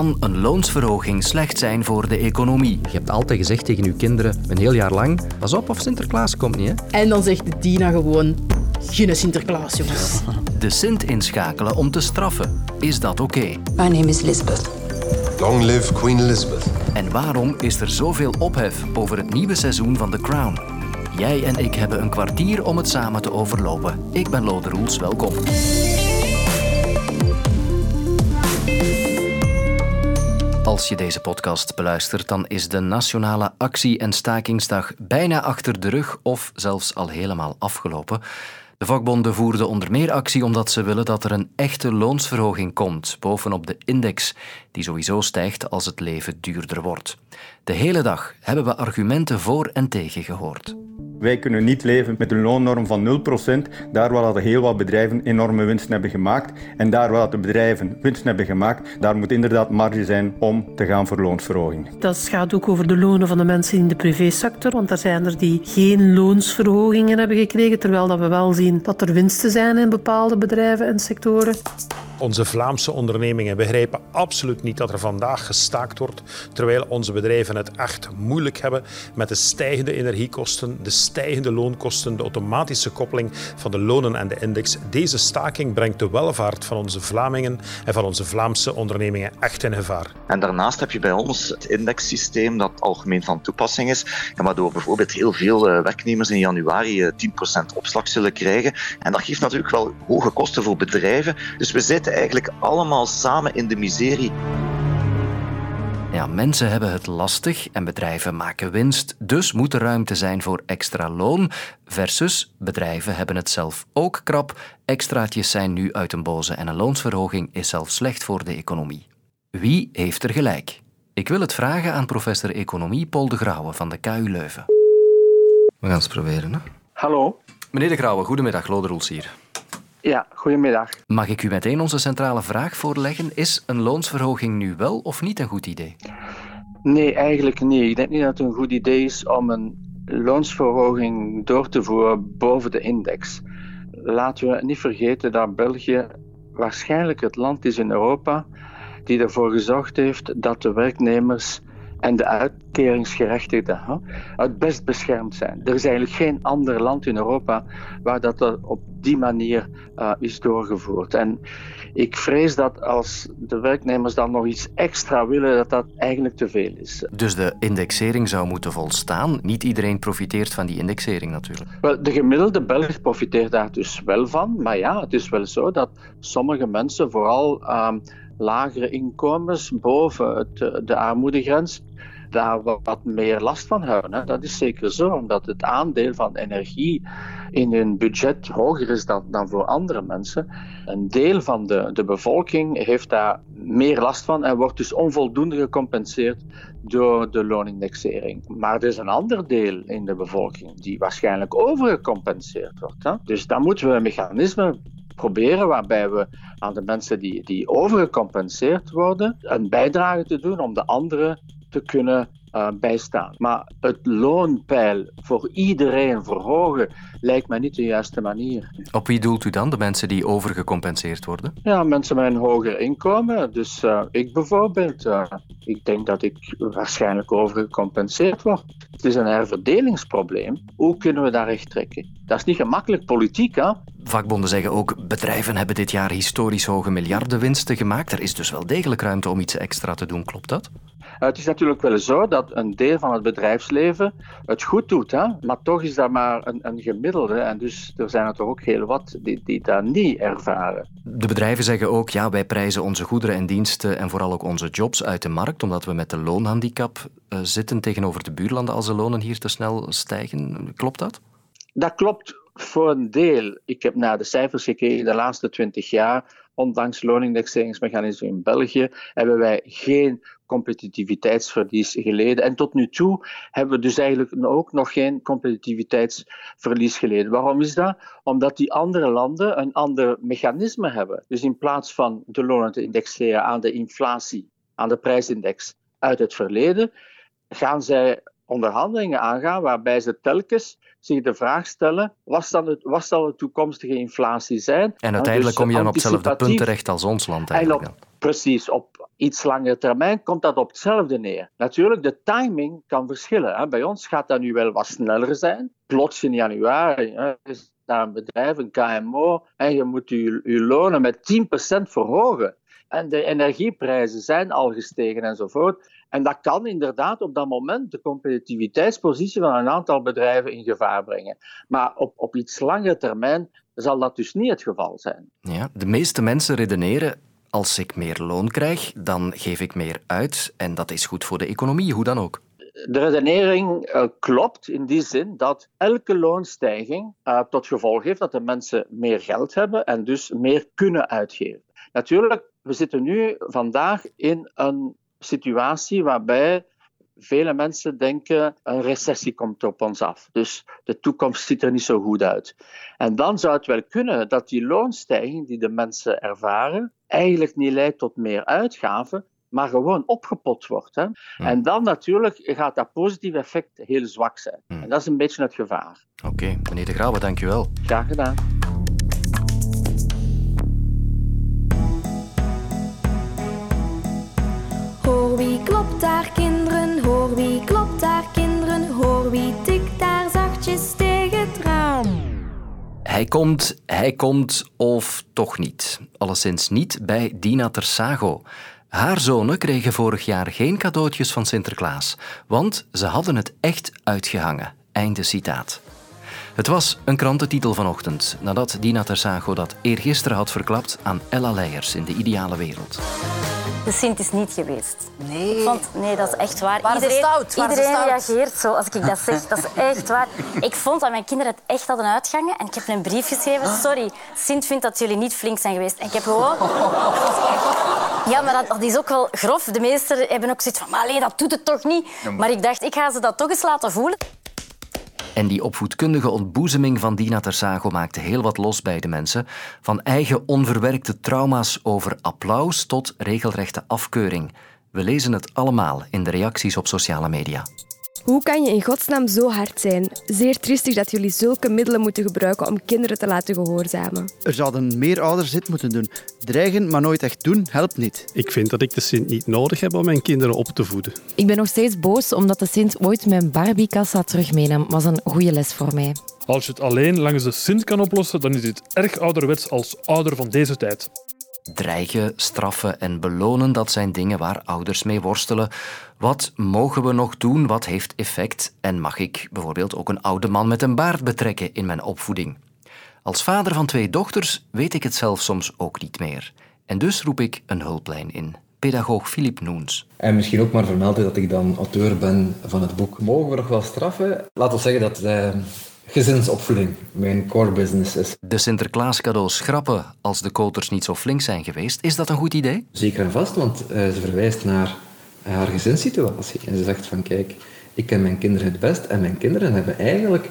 Kan een loonsverhoging slecht zijn voor de economie? Je hebt altijd gezegd tegen je kinderen een heel jaar lang: pas op of Sinterklaas komt niet. Hè? En dan zegt Dina gewoon: geen Sinterklaas, jongens. De Sint inschakelen om te straffen. Is dat oké? My name is Elizabeth. Long live Queen Elizabeth. En waarom is er zoveel ophef over het nieuwe seizoen van The Crown? Jij en ik hebben een kwartier om het samen te overlopen. Ik ben Lode Roels, welkom. Als je deze podcast beluistert, dan is de Nationale Actie- en Stakingsdag bijna achter de rug of zelfs al helemaal afgelopen. De vakbonden voerden onder meer actie omdat ze willen dat er een echte loonsverhoging komt, bovenop de index, die sowieso stijgt als het leven duurder wordt. De hele dag hebben we argumenten voor en tegen gehoord. Wij kunnen niet leven met een loonnorm van 0%, daar waar dat heel wat bedrijven enorme winsten hebben gemaakt. En daar waar de bedrijven winsten hebben gemaakt, daar moet inderdaad marge zijn om te gaan voor loonsverhoging. Dat gaat ook over de lonen van de mensen in de privésector, want er zijn er die geen loonsverhogingen hebben gekregen, terwijl dat we wel zien dat er winsten zijn in bepaalde bedrijven en sectoren. Onze Vlaamse ondernemingen begrijpen absoluut niet dat er vandaag gestaakt wordt, terwijl onze bedrijven het echt moeilijk hebben met de stijgende energiekosten, de stijgende loonkosten, de automatische koppeling van de lonen en de index. Deze staking brengt de welvaart van onze Vlamingen en van onze Vlaamse ondernemingen echt in gevaar. En daarnaast heb je bij ons het indexsysteem dat algemeen van toepassing is, waardoor bijvoorbeeld heel veel eh, werknemers in januari 10% eh, opslag zullen krijgen. En dat geeft natuurlijk wel hoge kosten voor bedrijven. Dus we zitten eigenlijk allemaal samen in de miserie. Ja, mensen hebben het lastig en bedrijven maken winst, dus moet er ruimte zijn voor extra loon. Versus bedrijven hebben het zelf ook krap. Extraatjes zijn nu uit een boze en een loonsverhoging is zelf slecht voor de economie. Wie heeft er gelijk? Ik wil het vragen aan professor economie Paul de Grauwe van de KU Leuven. We gaan het proberen. Hè? Hallo. Meneer de Grauwe, goedemiddag, Loderoels hier. Ja, goedemiddag. Mag ik u meteen onze centrale vraag voorleggen? Is een loonsverhoging nu wel of niet een goed idee? Nee, eigenlijk niet. Ik denk niet dat het een goed idee is om een loonsverhoging door te voeren boven de index. Laten we niet vergeten dat België waarschijnlijk het land is in Europa die ervoor gezorgd heeft dat de werknemers en de uitkeringsgerechtigden het best beschermd zijn. Er is eigenlijk geen ander land in Europa waar dat op die manier uh, is doorgevoerd. En ik vrees dat als de werknemers dan nog iets extra willen, dat dat eigenlijk te veel is. Dus de indexering zou moeten volstaan. Niet iedereen profiteert van die indexering natuurlijk. Wel, de gemiddelde Belg profiteert daar dus wel van. Maar ja, het is wel zo dat sommige mensen, vooral uh, lagere inkomens boven het, eh, de armoedegrens, daar wat meer last van hebben. Hè. Dat is zeker zo, omdat het aandeel van energie in hun budget hoger is dan, dan voor andere mensen. Een deel van de, de bevolking heeft daar meer last van en wordt dus onvoldoende gecompenseerd door de loonindexering. Maar er is een ander deel in de bevolking die waarschijnlijk overgecompenseerd wordt. Hè. Dus dan moeten we een mechanisme proberen waarbij we aan de mensen die, die overgecompenseerd worden een bijdrage te doen om de anderen te kunnen uh, bijstaan. Maar het loonpeil voor iedereen verhogen lijkt mij niet de juiste manier. Op wie doelt u dan, de mensen die overgecompenseerd worden? Ja, mensen met een hoger inkomen. Dus uh, ik bijvoorbeeld. Uh, ik denk dat ik waarschijnlijk overgecompenseerd word. Het is een herverdelingsprobleem. Hoe kunnen we daar recht trekken? Dat is niet gemakkelijk politiek, hè? Vakbonden zeggen ook, bedrijven hebben dit jaar historisch hoge miljardenwinsten gemaakt. Er is dus wel degelijk ruimte om iets extra te doen, klopt dat? Het is natuurlijk wel zo dat een deel van het bedrijfsleven het goed doet, hè? maar toch is dat maar een, een gemiddelde. En dus er zijn er toch ook heel wat die, die dat niet ervaren. De bedrijven zeggen ook, ja, wij prijzen onze goederen en diensten en vooral ook onze jobs uit de markt, omdat we met de loonhandicap uh, zitten tegenover de buurlanden als de lonen hier te snel stijgen. Klopt dat? Dat klopt voor een deel. Ik heb naar de cijfers gekeken de laatste twintig jaar. Ondanks loonindexeringsmechanismen in België hebben wij geen competitiviteitsverlies geleden. En tot nu toe hebben we dus eigenlijk ook nog geen competitiviteitsverlies geleden. Waarom is dat? Omdat die andere landen een ander mechanisme hebben. Dus in plaats van de lonen te indexeren aan de inflatie, aan de prijsindex uit het verleden, gaan zij onderhandelingen aangaan waarbij ze telkens zich de vraag stellen, wat zal, het, wat zal de toekomstige inflatie zijn? En uiteindelijk dus kom je dan op hetzelfde punt terecht als ons land eigenlijk. Op, precies, op iets langere termijn komt dat op hetzelfde neer. Natuurlijk, de timing kan verschillen. Hè. Bij ons gaat dat nu wel wat sneller zijn. Plots in januari hè, is daar een bedrijf, een KMO, en je moet je, je lonen met 10% verhogen. En de energieprijzen zijn al gestegen enzovoort. En dat kan inderdaad op dat moment de competitiviteitspositie van een aantal bedrijven in gevaar brengen. Maar op, op iets langere termijn zal dat dus niet het geval zijn. Ja, de meeste mensen redeneren. Als ik meer loon krijg, dan geef ik meer uit en dat is goed voor de economie, hoe dan ook. De redenering uh, klopt in die zin dat elke loonstijging uh, tot gevolg heeft dat de mensen meer geld hebben en dus meer kunnen uitgeven. Natuurlijk, we zitten nu vandaag in een situatie waarbij vele mensen denken een recessie komt op ons af. Dus de toekomst ziet er niet zo goed uit. En dan zou het wel kunnen dat die loonstijging die de mensen ervaren eigenlijk niet leidt tot meer uitgaven, maar gewoon opgepot wordt. Hè? En dan natuurlijk gaat dat positieve effect heel zwak zijn. En dat is een beetje het gevaar. Oké, meneer De Grauwe, dank u wel. Graag gedaan. Wie klopt daar kinderen, hoor wie klopt daar kinderen, hoor wie tikt daar zachtjes tegen het raam. Hij komt, hij komt of toch niet. Alleszins niet bij Dina Tersago. Haar zonen kregen vorig jaar geen cadeautjes van Sinterklaas, want ze hadden het echt uitgehangen. Einde citaat. Het was een krantentitel vanochtend, nadat Dina Tersago dat eergisteren had verklapt aan Ella Leijers in De Ideale Wereld. De Sint is niet geweest. Nee. Ik vond, nee, dat is echt waar. Waren iedereen stout? Waren ze iedereen stout? reageert zo als ik dat zeg. Dat is echt waar. Ik vond dat mijn kinderen het echt hadden uitgangen. En ik heb een brief geschreven. Sorry, Sint vindt dat jullie niet flink zijn geweest. En ik heb gewoon... Ja, maar dat, dat is ook wel grof. De meesten hebben ook zoiets van... Maar allee, dat doet het toch niet? Maar ik dacht, ik ga ze dat toch eens laten voelen. En die opvoedkundige ontboezeming van Dina Tersago maakte heel wat los bij de mensen. Van eigen onverwerkte trauma's over applaus tot regelrechte afkeuring. We lezen het allemaal in de reacties op sociale media. Hoe kan je in godsnaam zo hard zijn? Zeer triestig dat jullie zulke middelen moeten gebruiken om kinderen te laten gehoorzamen. Er zouden meer ouders dit moeten doen. Dreigen, maar nooit echt doen, helpt niet. Ik vind dat ik de Sint niet nodig heb om mijn kinderen op te voeden. Ik ben nog steeds boos omdat de Sint ooit mijn Barbiekassa terug meenam. was een goede les voor mij. Als je het alleen langs de Sint kan oplossen, dan is dit erg ouderwets als ouder van deze tijd. Dreigen, straffen en belonen, dat zijn dingen waar ouders mee worstelen. Wat mogen we nog doen? Wat heeft effect? En mag ik bijvoorbeeld ook een oude man met een baard betrekken in mijn opvoeding? Als vader van twee dochters weet ik het zelf soms ook niet meer. En dus roep ik een hulplijn in. Pedagoog Filip Noens. En misschien ook maar vermelden dat ik dan auteur ben van het boek. Mogen we nog wel straffen? Laten we zeggen dat eh, gezinsopvoeding mijn core business is. De Sinterklaas cadeaus schrappen als de koters niet zo flink zijn geweest. Is dat een goed idee? Zeker en vast, want uh, ze verwijst naar haar gezinssituatie. En ze zegt van kijk, ik ken mijn kinderen het best en mijn kinderen hebben eigenlijk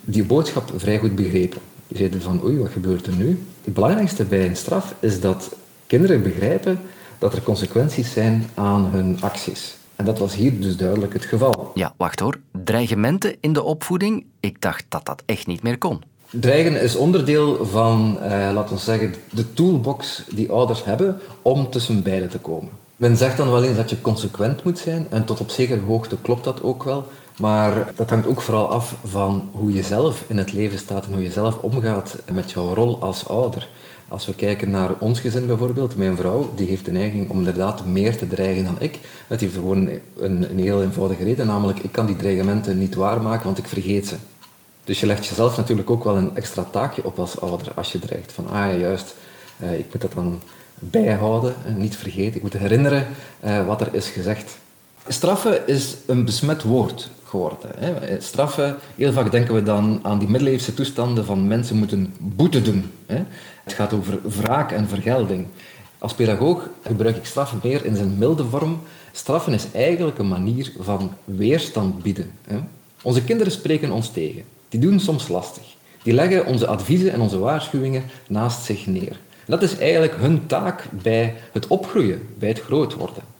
die boodschap vrij goed begrepen. Die zeiden van oei, wat gebeurt er nu? Het belangrijkste bij een straf is dat kinderen begrijpen dat er consequenties zijn aan hun acties. En dat was hier dus duidelijk het geval. Ja, wacht hoor. Dreigementen in de opvoeding? Ik dacht dat dat echt niet meer kon. Dreigen is onderdeel van, eh, laten we zeggen, de toolbox die ouders hebben om tussen beiden te komen. Men zegt dan wel eens dat je consequent moet zijn en tot op zekere hoogte klopt dat ook wel. Maar dat hangt ook vooral af van hoe je zelf in het leven staat en hoe je zelf omgaat met jouw rol als ouder. Als we kijken naar ons gezin bijvoorbeeld, mijn vrouw, die heeft de neiging om inderdaad meer te dreigen dan ik. Het heeft gewoon een, een heel eenvoudige reden, namelijk ik kan die dreigementen niet waarmaken, want ik vergeet ze. Dus je legt jezelf natuurlijk ook wel een extra taakje op als ouder als je dreigt. Van, ah ja, juist, uh, ik moet dat dan bijhouden en niet vergeten. Ik moet herinneren uh, wat er is gezegd. Straffen is een besmet woord geworden. Hè. Straffen, heel vaak denken we dan aan die middeleeuwse toestanden van mensen moeten boete doen. Hè. Het gaat over wraak en vergelding. Als pedagoog gebruik ik straffen meer in zijn milde vorm. Straffen is eigenlijk een manier van weerstand bieden. Hè. Onze kinderen spreken ons tegen. Die doen soms lastig. Die leggen onze adviezen en onze waarschuwingen naast zich neer. Dat is eigenlijk hun taak bij het opgroeien, bij het groot worden.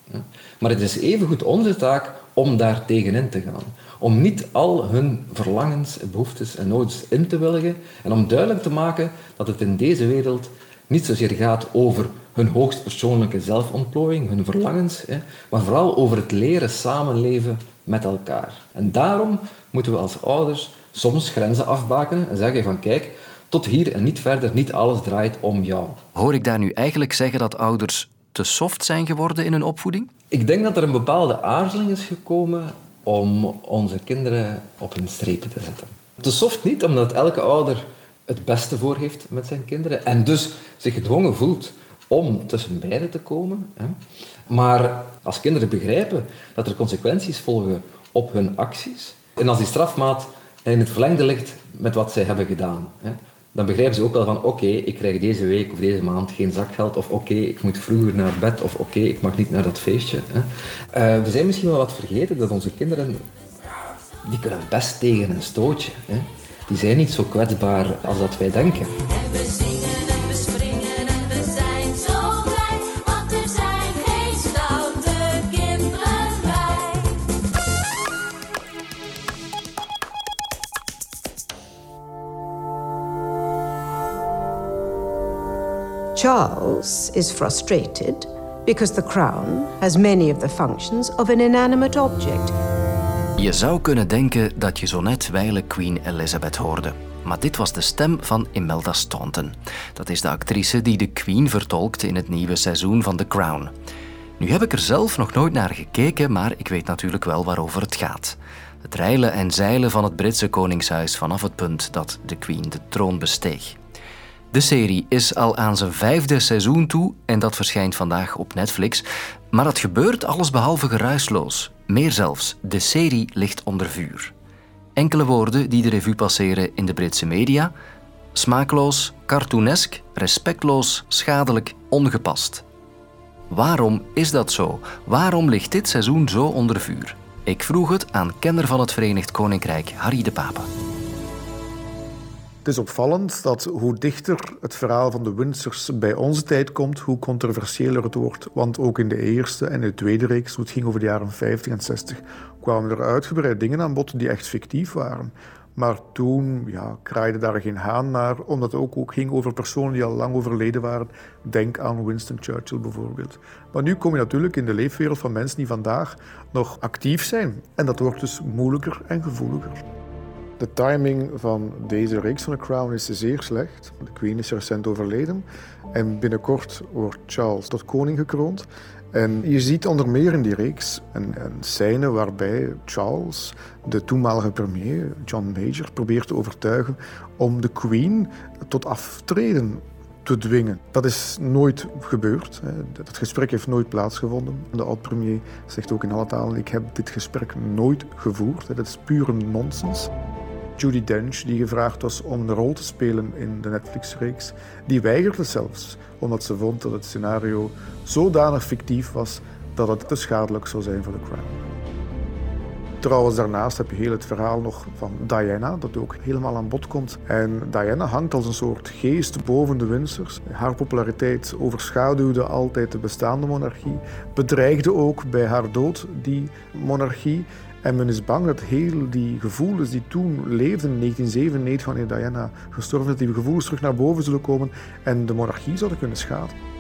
Maar het is evengoed onze taak om daar tegenin te gaan. Om niet al hun verlangens, behoeftes en noodjes in te willigen en om duidelijk te maken dat het in deze wereld niet zozeer gaat over hun hoogstpersoonlijke zelfontplooiing, hun verlangens, maar vooral over het leren samenleven met elkaar. En daarom moeten we als ouders soms grenzen afbakenen en zeggen van kijk, tot hier en niet verder, niet alles draait om jou. Hoor ik daar nu eigenlijk zeggen dat ouders te soft zijn geworden in hun opvoeding? Ik denk dat er een bepaalde aarzeling is gekomen om onze kinderen op hun strepen te zetten. Te soft niet, omdat elke ouder het beste voor heeft met zijn kinderen en dus zich gedwongen voelt om tussen beiden te komen. Hè. Maar als kinderen begrijpen dat er consequenties volgen op hun acties en als die strafmaat in het verlengde ligt met wat zij hebben gedaan, hè, dan begrijpen ze ook wel van oké, ik krijg deze week of deze maand geen zakgeld of oké, ik moet vroeger naar bed of oké, ik mag niet naar dat feestje. Hè. Uh, we zijn misschien wel wat vergeten dat onze kinderen, die kunnen best tegen een stootje. Hè. Die zijn niet zo kwetsbaar als dat wij denken. Charles is frustrated because the crown has many of the functions of an inanimate object. Je zou kunnen denken dat je zo net wijle Queen Elizabeth hoorde. Maar dit was de stem van Imelda Staunton. Dat is de actrice die de Queen vertolkt in het nieuwe seizoen van The Crown. Nu heb ik er zelf nog nooit naar gekeken, maar ik weet natuurlijk wel waarover het gaat. Het reilen en zeilen van het Britse koningshuis vanaf het punt dat de Queen de troon besteeg. De serie is al aan zijn vijfde seizoen toe en dat verschijnt vandaag op Netflix. Maar het gebeurt allesbehalve geruisloos. Meer zelfs, de serie ligt onder vuur. Enkele woorden die de revue passeren in de Britse media: smaakloos, cartoonesk, respectloos, schadelijk, ongepast. Waarom is dat zo? Waarom ligt dit seizoen zo onder vuur? Ik vroeg het aan kenner van het Verenigd Koninkrijk, Harry de Pape. Het is opvallend dat hoe dichter het verhaal van de Windsors bij onze tijd komt, hoe controversiëler het wordt. Want ook in de eerste en de tweede reeks, toen het ging over de jaren 50 en 60, kwamen er uitgebreid dingen aan bod die echt fictief waren. Maar toen ja, kraaide daar geen haan naar, omdat het ook, ook ging over personen die al lang overleden waren. Denk aan Winston Churchill bijvoorbeeld. Maar nu kom je natuurlijk in de leefwereld van mensen die vandaag nog actief zijn. En dat wordt dus moeilijker en gevoeliger. De timing van deze reeks van The Crown is zeer slecht. De Queen is recent overleden en binnenkort wordt Charles tot koning gekroond. En je ziet onder meer in die reeks een, een scène waarbij Charles, de toenmalige premier, John Major, probeert te overtuigen om de Queen tot aftreden te dwingen. Dat is nooit gebeurd. Dat gesprek heeft nooit plaatsgevonden. De oud-premier zegt ook in alle talen: Ik heb dit gesprek nooit gevoerd. Dat is pure nonsens. Judy Dench, die gevraagd was om een rol te spelen in de Netflix-reeks, die weigerde zelfs, omdat ze vond dat het scenario zodanig fictief was dat het te schadelijk zou zijn voor de Crown. Trouwens, daarnaast heb je heel het verhaal nog van Diana, dat ook helemaal aan bod komt. En Diana hangt als een soort geest boven de Windsors. Haar populariteit overschaduwde altijd de bestaande monarchie, bedreigde ook bij haar dood die monarchie. En men is bang dat heel die gevoelens die toen leefden in 1997, wanneer Diana gestorven is, die gevoelens terug naar boven zullen komen en de monarchie zouden kunnen schaden.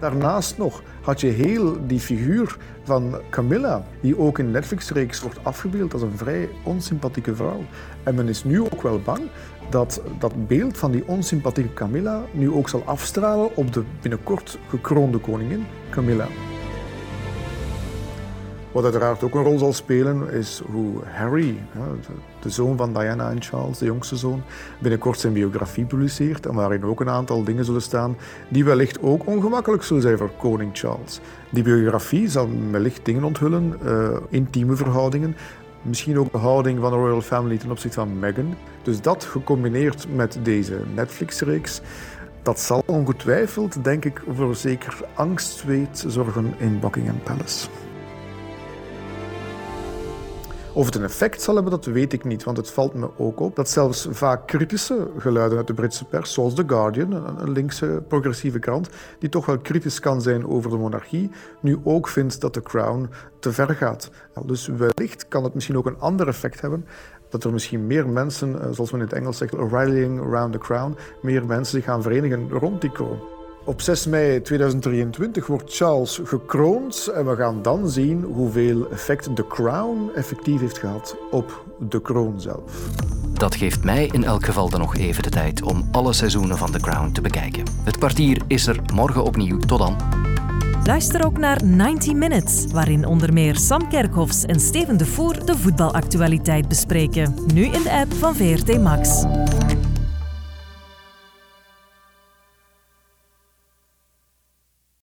Daarnaast nog had je heel die figuur van Camilla, die ook in Netflix-reeks wordt afgebeeld als een vrij onsympathieke vrouw. En men is nu ook wel bang dat dat beeld van die onsympathieke Camilla nu ook zal afstralen op de binnenkort gekroonde koningin Camilla. Wat uiteraard ook een rol zal spelen is hoe Harry, de zoon van Diana en Charles, de jongste zoon, binnenkort zijn biografie publiceert en waarin ook een aantal dingen zullen staan die wellicht ook ongemakkelijk zullen zijn voor koning Charles. Die biografie zal wellicht dingen onthullen, uh, intieme verhoudingen, misschien ook de houding van de royal family ten opzichte van Meghan. Dus dat gecombineerd met deze Netflix-reeks, dat zal ongetwijfeld, denk ik, voor zeker angstzweet zorgen in Buckingham Palace. Of het een effect zal hebben, dat weet ik niet. Want het valt me ook op dat zelfs vaak kritische geluiden uit de Britse pers, zoals The Guardian, een linkse progressieve krant, die toch wel kritisch kan zijn over de monarchie, nu ook vindt dat The Crown te ver gaat. Dus wellicht kan het misschien ook een ander effect hebben. dat er misschien meer mensen, eh, zoals men in het Engels zegt, rallying around the crown, meer mensen zich gaan verenigen rond die kroon. Op 6 mei 2023 wordt Charles gekroond en we gaan dan zien hoeveel effect de crown effectief heeft gehad op de kroon zelf. Dat geeft mij in elk geval dan nog even de tijd om alle seizoenen van The Crown te bekijken. Het kwartier is er morgen opnieuw. Tot dan. Luister ook naar 90 Minutes, waarin onder meer Sam Kerkhoffs en Steven de Voer de voetbalactualiteit bespreken. Nu in de app van VRT Max.